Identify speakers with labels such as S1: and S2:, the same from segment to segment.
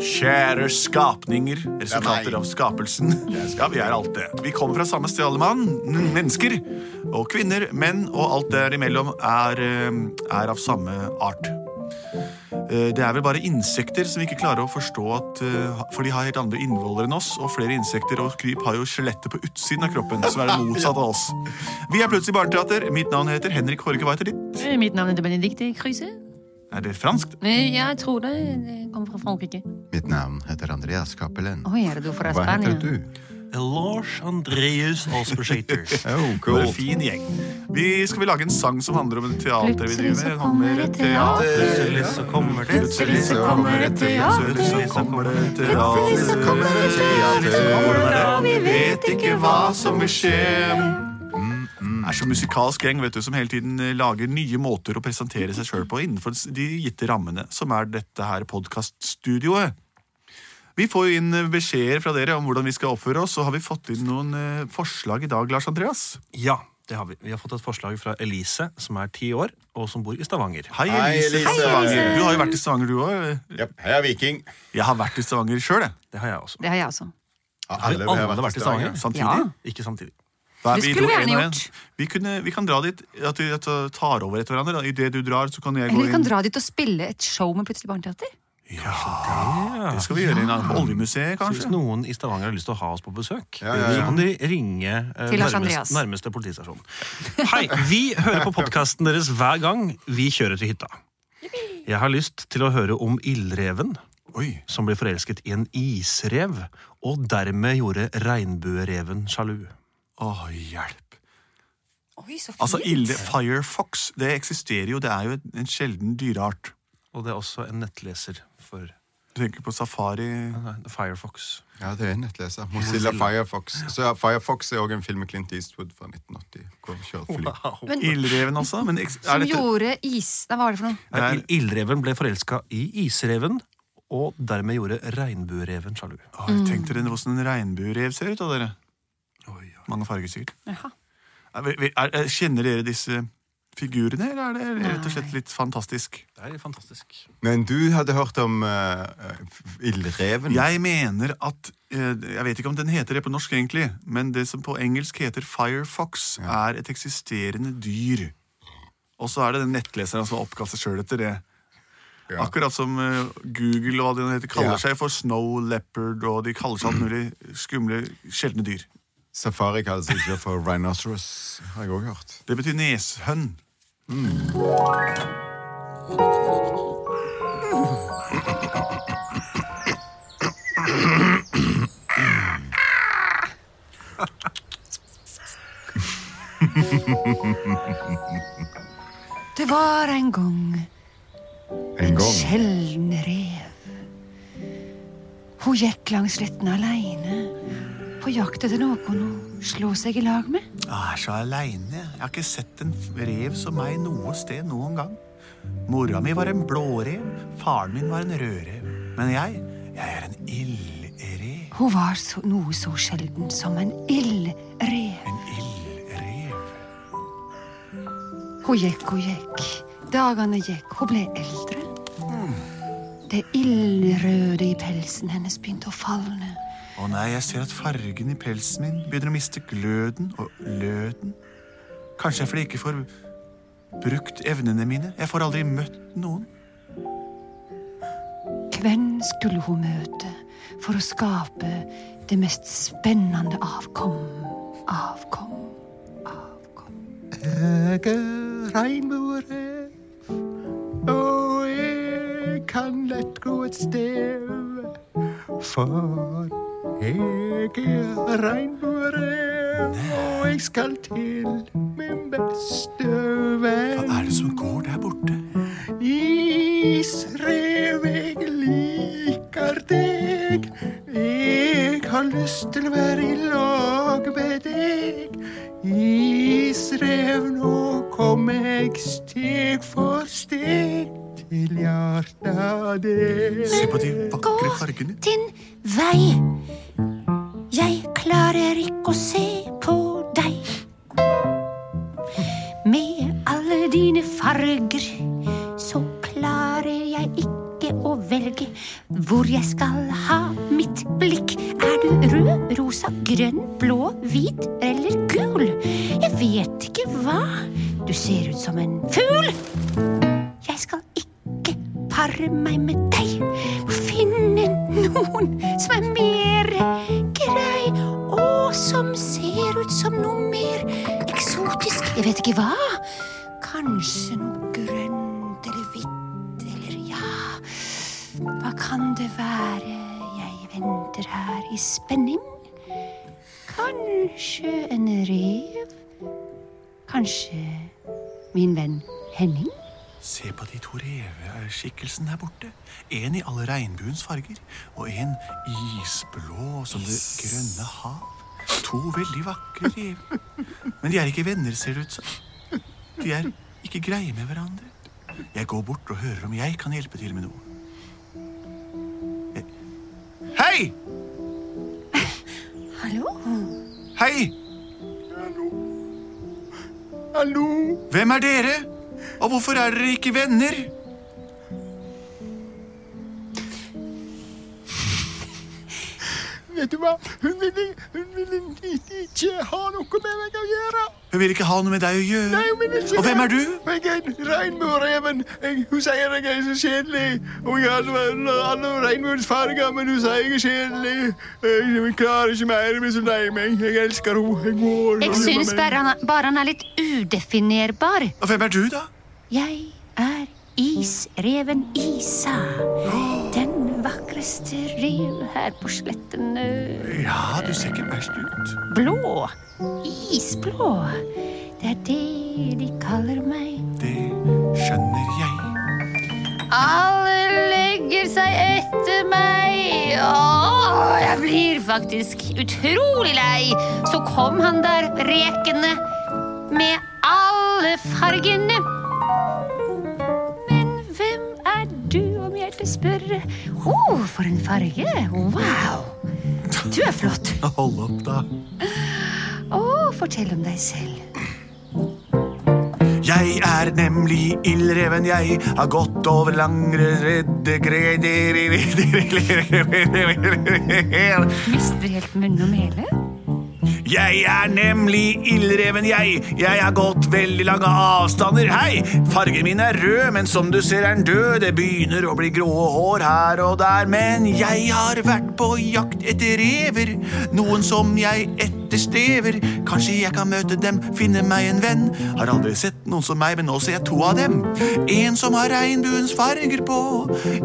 S1: Kjære skapninger, resultater av skapelsen. Ja, vi er alt det. Vi kommer fra samme sted, alle mann. Mennesker. Og kvinner, menn og alt derimellom er, eh, er av samme art. Eh, Det er vel bare insekter som vi ikke klarer å forstå at eh, For de har helt andre innvoller enn oss, og flere insekter og kryp har jo skjelettet på utsiden av kroppen, som er det motsatte av oss. Vi er Plutselig barneteater. Mitt navn heter Henrik Horge. Hva heter ditt?
S2: Eh, Mitt navn er Benedicte Kruse.
S1: Er det franskt?
S2: Eh, Jeg tror det. Det kommer fra Frankrike.
S3: Mitt navn heter Andreas Cappelen.
S2: Oi, er det du fra
S3: Hva
S2: Spania?
S3: heter du?
S4: Lars Andreas Aspershater.
S3: Oh,
S1: cool. en fin gjeng. Vi skal vi lage en sang som handler om et teater vi
S2: Plutselig
S1: driver
S2: så
S1: med.
S2: kommer et teater.
S4: Plutselig så kommer det
S2: Plutselig så kommer et teater.
S1: Plutselig så kommer det teater.
S2: Plutselig så
S1: teater.
S2: kommer det teater, og vi vet ikke hva som vil skje.
S1: Er så musikalsk gjeng vet du, som hele tiden eh, lager nye måter å presentere seg sjøl på innenfor de gitte rammene, som er dette her podkaststudioet. Vi får jo inn eh, beskjeder fra dere om hvordan vi skal oppføre oss, og har vi fått inn noen eh, forslag i dag, Lars Andreas?
S4: Ja, det har vi. Vi har fått et forslag fra Elise, som er ti år, og som bor i Stavanger.
S1: Hei,
S3: Hei,
S1: Elise.
S3: Elise.
S1: Du har jo vært i Stavanger, du òg.
S3: jeg Heia Viking.
S1: Jeg har vært i Stavanger sjøl, jeg.
S4: Det har jeg også.
S2: Det har jeg også.
S3: Ja,
S4: Har vi alle vært i Stavanger?
S1: Samtidig.
S2: Ja.
S4: Ikke samtidig.
S1: Da er
S2: Det
S1: vi
S2: skulle
S1: to
S2: vi gjerne
S1: en.
S2: gjort.
S1: Vi, kunne, vi kan dra dit, at vi tar over etter hverandre. Idet du drar, så kan jeg gå
S2: Eller vi kan
S1: inn.
S2: dra dit og spille et show med Plutselig barneteater.
S1: Ja, det skal vi gjøre Ja. på Oljemuseet,
S4: Så hvis noen i Stavanger har lyst til å ha oss på besøk,
S3: Ja, ja, ja.
S4: så kan de ringe eh,
S2: Til Lars
S4: nærmest,
S2: Andreas.
S4: nærmeste politistasjon. Hei, vi hører på podkasten deres hver gang vi kjører til hytta. Jeg har lyst til å høre om ildreven
S1: Oi,
S4: som ble forelsket i en isrev, og dermed gjorde regnbuereven sjalu.
S1: Å, hjelp.
S2: Oi, så fint.
S1: Altså, ille, Firefox det eksisterer jo, det er jo en- en sjelden dyreart.
S4: Og det er også en nettleser for
S1: Du tenker på safari
S4: nei, Firefox.
S3: Ja, det er en nettleser. Mozilla Firefox. Så ja, Firefox er òg en film med Clint Eastwood fra 1980. Hvor han.
S2: Men,
S1: Ildreven, altså? Men er
S2: som
S1: dette,
S2: gjorde is... Nei, hva var det for noe?
S1: Er-
S4: Ildreven ble forelska i isreven, og dermed gjorde regnbuereven sjalu.
S1: Å, Tenk dere hvordan en regnbuerev ser ut av dere. Mange farger, sikkert.
S2: Jaha.
S1: Er, er, er, kjenner dere disse figurene, eller er det rett og slett litt fantastisk?
S4: Det er fantastisk.
S3: Men du hadde hørt om uh, ildreven?
S1: Jeg mener at uh, Jeg vet ikke om den heter det på norsk, egentlig, men det som på engelsk heter Firefox, er et eksisterende dyr. Og så er det den nettleseren som har oppkalt seg sjøl etter det.
S3: Ja.
S1: Akkurat som eh, Google og hva de heter, kaller
S3: Ja.
S1: seg for Snow Leopard, og de kaller seg alt mulig skumle, sjeldne dyr.
S3: Safari kalles ikke for rhinoceros, har jeg òg hørt.
S1: Det betyr neshønn.
S2: Det var en gang
S3: En gang.
S2: sjelden rev. Hun gikk langs sletten aleine på jakt etter noen å slå seg i lag med.
S1: Jeg er så aleine. Jeg har ikke sett en rev som meg noe sted noen gang. Mora mi var en blårev, faren min var en rødrev. Men jeg, jeg er en ildrev.
S2: Hun var så, noe så sjelden som en ildrev.
S1: En ildrev.
S2: Hun gikk og gikk. Dagene gikk. Hun ble eldre. Det ildrøde i pelsen hennes begynte å falne.
S1: Å nei, jeg ser at fargen i pelsen min begynner å miste gløden og løden. Kanskje jeg fordi jeg ikke får brukt evnene mine. Jeg får aldri møtt noen.
S2: Hvem skulle hun møte for å skape det mest spennende avkom? Avkom, avkom.
S3: Jeg er regnbuerev, jeg kan lett gå et sted. For jeg er regnbuerev, og jeg skal til min beste venn.
S1: Hva er det som går der borte?
S3: Isrev, jeg liker deg. Jeg har lyst til å være i lag med deg. Isrev, nå kommer jeg steg for steg til hjertet det
S1: Se på de vakre fargene.
S2: din vei. Jeg klarer ikke å se på deg. Med alle dine farger så klarer jeg ikke å velge hvor jeg skal ha mitt blikk. Er du rød, rosa, grønn, blå, hvit eller gul? Jeg vet ikke hva. Du ser ut som en fugl. Pare meg med deg. Må finne noen som er mer grei, og som ser ut som noe mer eksotisk. Jeg vet ikke hva. Kanskje noe grønt eller hvitt eller ja. Hva kan det være? Jeg venter her i spenning. Kanskje en rev? Kanskje min venn Henning?
S1: Se på de to reveskikkelsene der borte. En i alle regnbuens farger, og en isblå som det grønne hav. To veldig vakre rever. Men de er ikke venner, ser det ut som. De er ikke greie med hverandre. Jeg går bort og hører om jeg kan hjelpe til med noe. Hei!
S2: Hallo?
S1: Hei!
S3: Hallo. Hallo?
S1: Hvem er dere? Og hvorfor er dere ikke venner?
S3: Vet du hva? Hun ville, hun ville ikke ha noe med meg å gjøre.
S1: Hun vil ikke ha noe med deg å gjøre.
S3: Nei, hun ville ikke
S1: Og hvem er du?
S3: Jeg er regnbuereven. Jeg- Hun sier jeg er så kjedelig. Og jeg har alle regnbuens farger, men hun sier jeg er kjedelig. Jeg klarer ikke mer, jeg blir så lei meg. Jeg elsker henne. Jeg går.
S2: Jeg syns bare han, bare han er litt udefinerbar.
S1: Og hvem er du, da?
S2: Jeg er isreven Isa. Den vakreste rev her på slettene.
S1: Ja, du ser ikke verst ut.
S2: Blå. Isblå. Det er det de kaller meg.
S1: Det skjønner jeg.
S2: Alle legger seg etter meg. Åh, jeg blir faktisk utrolig lei. Så kom han der rekende med alle fargene. Til spørre? Å, oh, for en farge! Wow! Du er flott.
S1: Hold opp, da.
S2: Å, fortell om deg selv.
S1: Jeg er nemlig ildreven, jeg har gått over langre redde
S2: Mister helt munn og mele?
S1: Jeg er nemlig ildreven, jeg. Jeg har gått veldig lange avstander. Hei! Fargen min er rød, men som du ser er den død. Det begynner å bli grå hår her og der, men jeg har vært på jakt etter rever. Noen som jeg etterstrever. Kanskje jeg kan møte dem, finne meg en venn. Har aldri sett noen som meg, men nå ser jeg to av dem. En som har regnbuens farger på,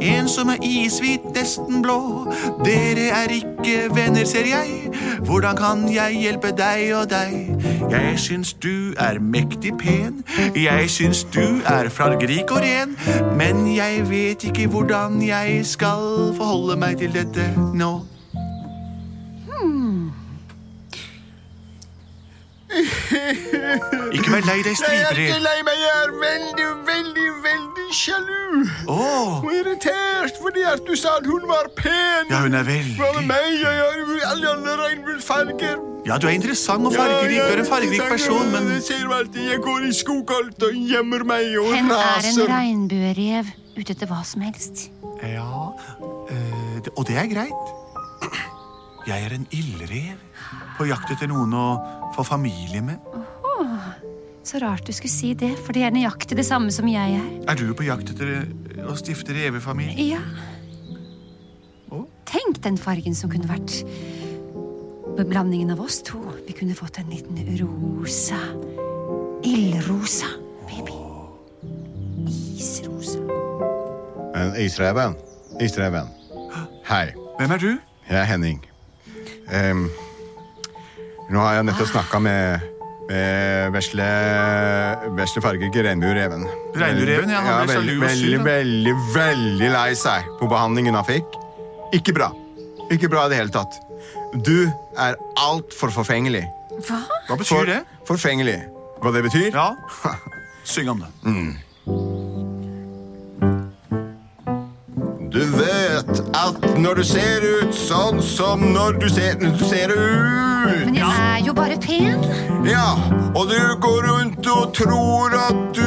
S1: en som er ishvit, nesten blå. Dere er ikke venner, ser jeg. Hvordan kan jeg hjelpe deg og deg? Jeg syns du er mektig pen. Jeg syns du er fargerik og ren. Men jeg vet ikke hvordan jeg skal forholde meg til dette nå. Ikke vær lei deg,
S3: Jeg er ikke lei meg. Jeg er veldig, veldig, veldig sjalu.
S1: Oh.
S3: Og irritert fordi at du sa at hun var pen.
S1: ja, hun er
S3: Hva med
S1: veldig
S3: meg? Jeg har alle, alle regnbuefarger.
S1: Ja, du er interessant og fargerik. Du er en fargerik person, men
S3: Det ser du alltid, jeg går i skogholt og gjemmer meg og
S2: Hen er en
S3: raser.
S2: regnbuerev ute etter hva som helst.
S1: Ja, øh, og det er greit. Jeg er en ildrev på jakt etter noen å få familie med.
S2: Så rart du skulle si det, for det er nøyaktig det samme som jeg er.
S1: Er du på jakt etter eh, å stifte revefamilie?
S2: Ja.
S1: Oh?
S2: Tenk den fargen som kunne vært blandingen av oss to. Vi kunne fått en liten rosa. Ildrosa, baby. Isrosa.
S5: En isreven. Isreven. Hei,
S1: Hvem er du?
S5: jeg er Henning. Em, nå har jeg nettopp snakka med, med vesle, vesle fargerike regnbuereven.
S1: Regnbuereven, ja, han ble
S5: veldig,
S1: sjalu og sur, Veldig,
S5: veldig, veldig lei seg på behandlingen han fikk. Ikke bra. Ikke bra i det hele tatt. Du er altfor forfengelig.
S2: Hva?
S1: Hva betyr det?
S5: Forfengelig. Hva det betyr?
S1: Ja, syng om det.
S5: Du at når du ser ut sånn som når du ser, du ser ut
S2: Men jeg er jo bare pen.
S5: Ja, og du går rundt og tror at du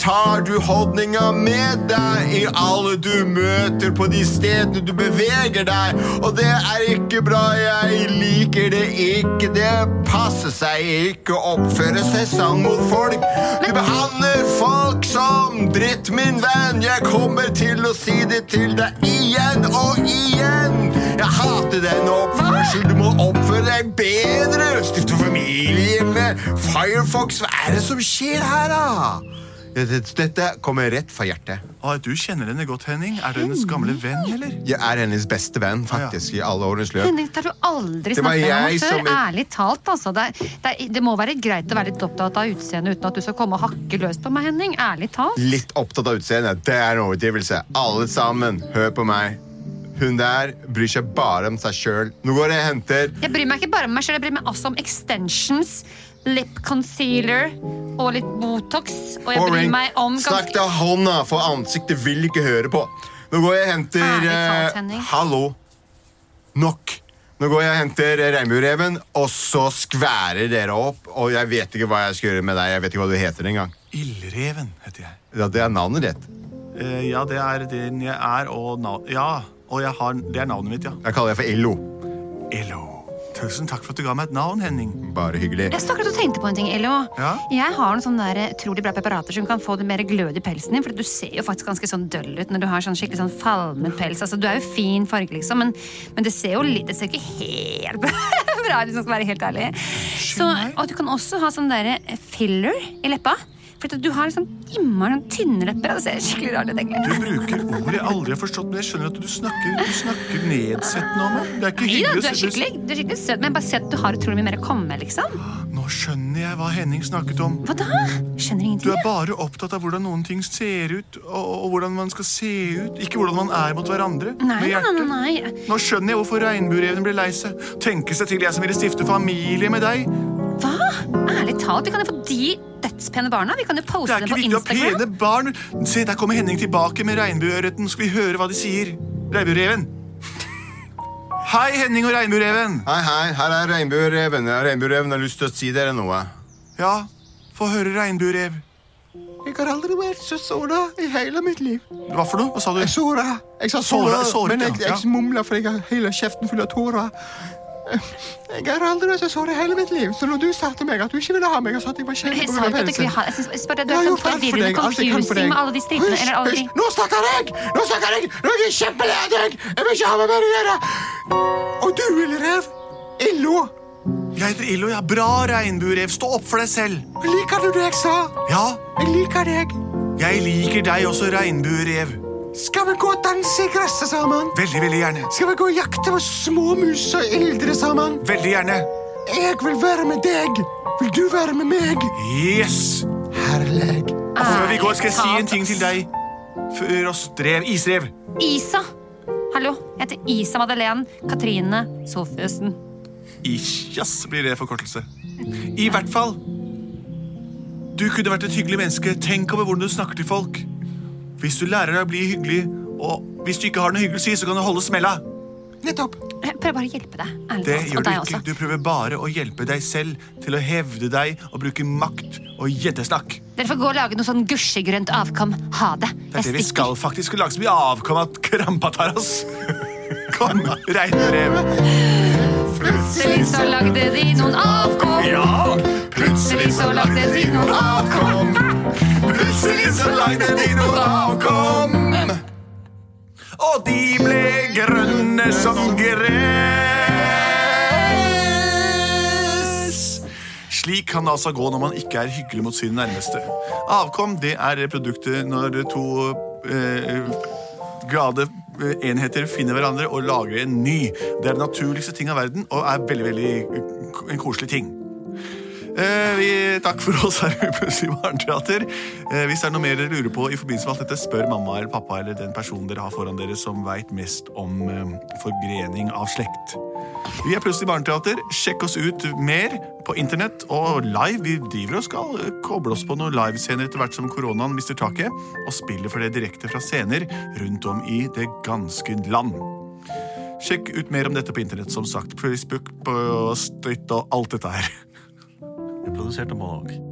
S5: tar du holdninga med deg i alle du møter på de stedene du beveger deg. Og det er ikke bra, jeg liker det ikke. Det passer seg ikke å oppføre seg sånn mot folk. Du behandler folk som dritt, min venn. Jeg kommer til å si det til deg igjen og igjen. Jeg hater den oppførselen. Du må oppføre deg bedre. Stifte familie med Firefox. Hva er det som skjer her, da? Ja, det- Dette kommer rett fra hjertet.
S1: Ah, du kjenner henne godt, Henning. Er du hennes gamle venn, eller?
S5: Jeg er hennes beste venn faktisk i alle årenes løp.
S2: Henning, det har du aldri snakket med henne før.
S5: som-
S2: Ærlig talt, altså. Det, er- det, er- det må være greit å være litt opptatt av utseendet uten at du skal komme og hakke løs på meg, Henning. Ærlig talt.
S5: Litt opptatt av utseendet. Det er en overdrivelse. Alle sammen, hør på meg. Hun der bryr seg bare om seg sjøl. Nå går jeg og henter
S2: Jeg bryr meg ikke bare om meg selv, jeg bryr meg også om extensions, lip concealer og litt Botox. Og jeg bryr
S5: Boring.
S2: meg om ganske...
S5: Snakk til hånda, for ansiktet vil ikke høre på. Nå går jeg og henter
S2: Ærlig talt,
S5: eh, Hallo. Nok. Nå går jeg og henter regnbuereven, og så skværer dere opp. Og jeg vet ikke hva jeg skal gjøre med deg. Jeg vet ikke hva du heter engang.
S1: Ildreven heter jeg.
S5: Ja, det er navnet ditt.
S1: Eh, ja, det er den jeg er, og navn... Ja, og jeg har, det er navnet mitt, ja.
S5: Jeg kaller deg for Illo.
S1: Elo. Tusen takk for at du ga meg et navn, Henning.
S5: Bare hyggelig.
S2: Jeg stod akkurat og tenkte på en ting, Elio.
S1: Ja?
S2: Jeg har noen sånne der utrolig bra preparater som kan få det mer glød i pelsen din. For du ser jo faktisk ganske sånn døll ut når du har sånn skikkelig sånn falmet pels. Altså, du er jo fin farge, liksom, men, men det ser jo litt Det ser ikke helt bra ut, hvis man skal være helt ærlig. Så, og du kan også ha sånn der filler i leppa. For du har liksom innmari sånn tynne lepper. Det ser skikkelig rart ut,
S1: Du bruker ord jeg aldri har forstått, men jeg skjønner at du snakker, du snakker nedsettende om meg. Det er ikke
S2: Nei da,
S1: hyggelig.
S2: du er skikkelig, du er skikkelig søt, men bare se at du har utrolig mye mer å komme med, liksom.
S1: Nå skjønner jeg hva Henning snakket om.
S2: Hva da? Skjønner
S1: Du
S2: ingenting.
S1: er bare opptatt av hvordan noen ting ser ut, og, og hvordan man skal se ut. Ikke hvordan man er mot hverandre.
S2: Nei,
S1: med hjertet.
S2: nei, nei.
S1: Nå skjønner jeg hvorfor regnbuereven ble lei seg. Tenke seg til jeg som ville stifte familie med deg.
S2: Ærlig talt, vi kan jo få de dødspene barna. Vi kan jo poste dem på
S1: Instagram. Det er
S2: ikke viktig å
S1: pene barn. Se, der kommer Henning tilbake med regnbueørreten. Skal vi høre hva de sier? Regnbuereven. Hei, Henning og regnbuereven.
S5: Hei, hei, her er regnbuereven. Regnbuereven har lyst til å si dere noe.
S1: Ja, få høre regnbuerev.
S3: Jeg har aldri vært så såra i hele mitt liv.
S1: Hva for noe? Hva sa du?
S3: Såra. Jeg sa
S1: Såra-
S3: såra, men jeg, jeg mumla for jeg har hele kjeften full av tårer. Jeg har aldri vært så sår i hele mitt liv. Så når du sa til meg at du ikke ville ha meg, og sa at jeg var
S2: Jeg sa jo ikke at du ikke vil ha Jeg synes- jeg spør deg, Du
S3: har
S2: er sånn forvirrende
S3: deg, alt jeg kan for
S2: confusing
S3: deg.
S2: med alle de strippene.
S3: Hysj,
S2: Eller alle de
S3: hysj, Nå snakker jeg! Nå snakker jeg! Nå er jeg kjempelei av deg! Jeg vil ikke ha med mer å gjøre! Og du, Ildrev. Illo.
S1: Jeg heter Illo, ja. Bra regnbuerev. Stå opp for deg selv.
S3: Liker du det jeg sa?
S1: Ja,
S3: Jeg liker deg.
S1: jeg liker deg også, regnbuerev.
S3: Skal vi gå og danse i gresset sammen?
S1: Veldig, veldig gjerne.
S3: Skal vi gå og jakte på småmus og ildre sammen?
S1: Veldig gjerne.
S3: Jeg vil være med deg. Vil du være med meg?
S1: Yes!
S3: Herlig.
S1: Og før vi går, skal jeg si en ting til deg. Før oss drev. Isrev.
S2: Isa. Hallo, jeg heter Isa Madeleine Katrine Sofiussen.
S1: Isjas blir det forkortelse. I hvert fall. Du kunne vært et hyggelig menneske. Tenk over hvordan du snakker til folk. Hvis du lærer deg å bli hyggelig, og hvis du ikke har noe hyggelig å si, så kan du holde smella.
S3: Nettopp.
S2: Jeg prøver bare å hjelpe deg. Ærlig
S1: Det
S2: talt.
S1: gjør
S2: Og
S1: du
S2: deg
S1: ikke.
S2: også.
S1: Du prøver bare å hjelpe deg selv til å hevde deg og bruke makt og gjeddesnakk.
S2: Dere får gå og lage noe sånn gusjegrønt avkom. Ha det.
S1: Det er det vi skal faktisk lage så mye avkom at krampa tar oss. Kom, regnbuerev.
S2: Plutselig så lagde de noen avkom.
S1: Ja,
S2: Plutselig så lagde de noen avkom.
S1: Plutselig så lagde de noe avkom. Og de ble grønne som gress. Slik kan det altså gå når man ikke er hyggelig mot sine nærmeste. Avkom det er produktet når to eh, glade eh, enheter finner hverandre og lager en ny. Det er den naturligste ting av verden og er veldig, veldig eh, en koselig ting. Eh, vi, takk for oss her i Plutselig barneteater. Eh, hvis det er noe mer dere lurer på i forbindelse med alt dette, spør mamma eller pappa eller den personen dere har foran dere som veit mest om eh, forgrening av slekt. Vi er Plutselig barneteater. Sjekk oss ut mer på internett og live. Vi driver og skal eh, koble oss på noen livescener etter hvert som koronaen mister taket, og spiller for det direkte fra scener rundt om i det ganske land. Sjekk ut mer om dette på internett, som sagt. Facebook, på støtt og alt dette her.
S4: Vi er produsert av Monolog.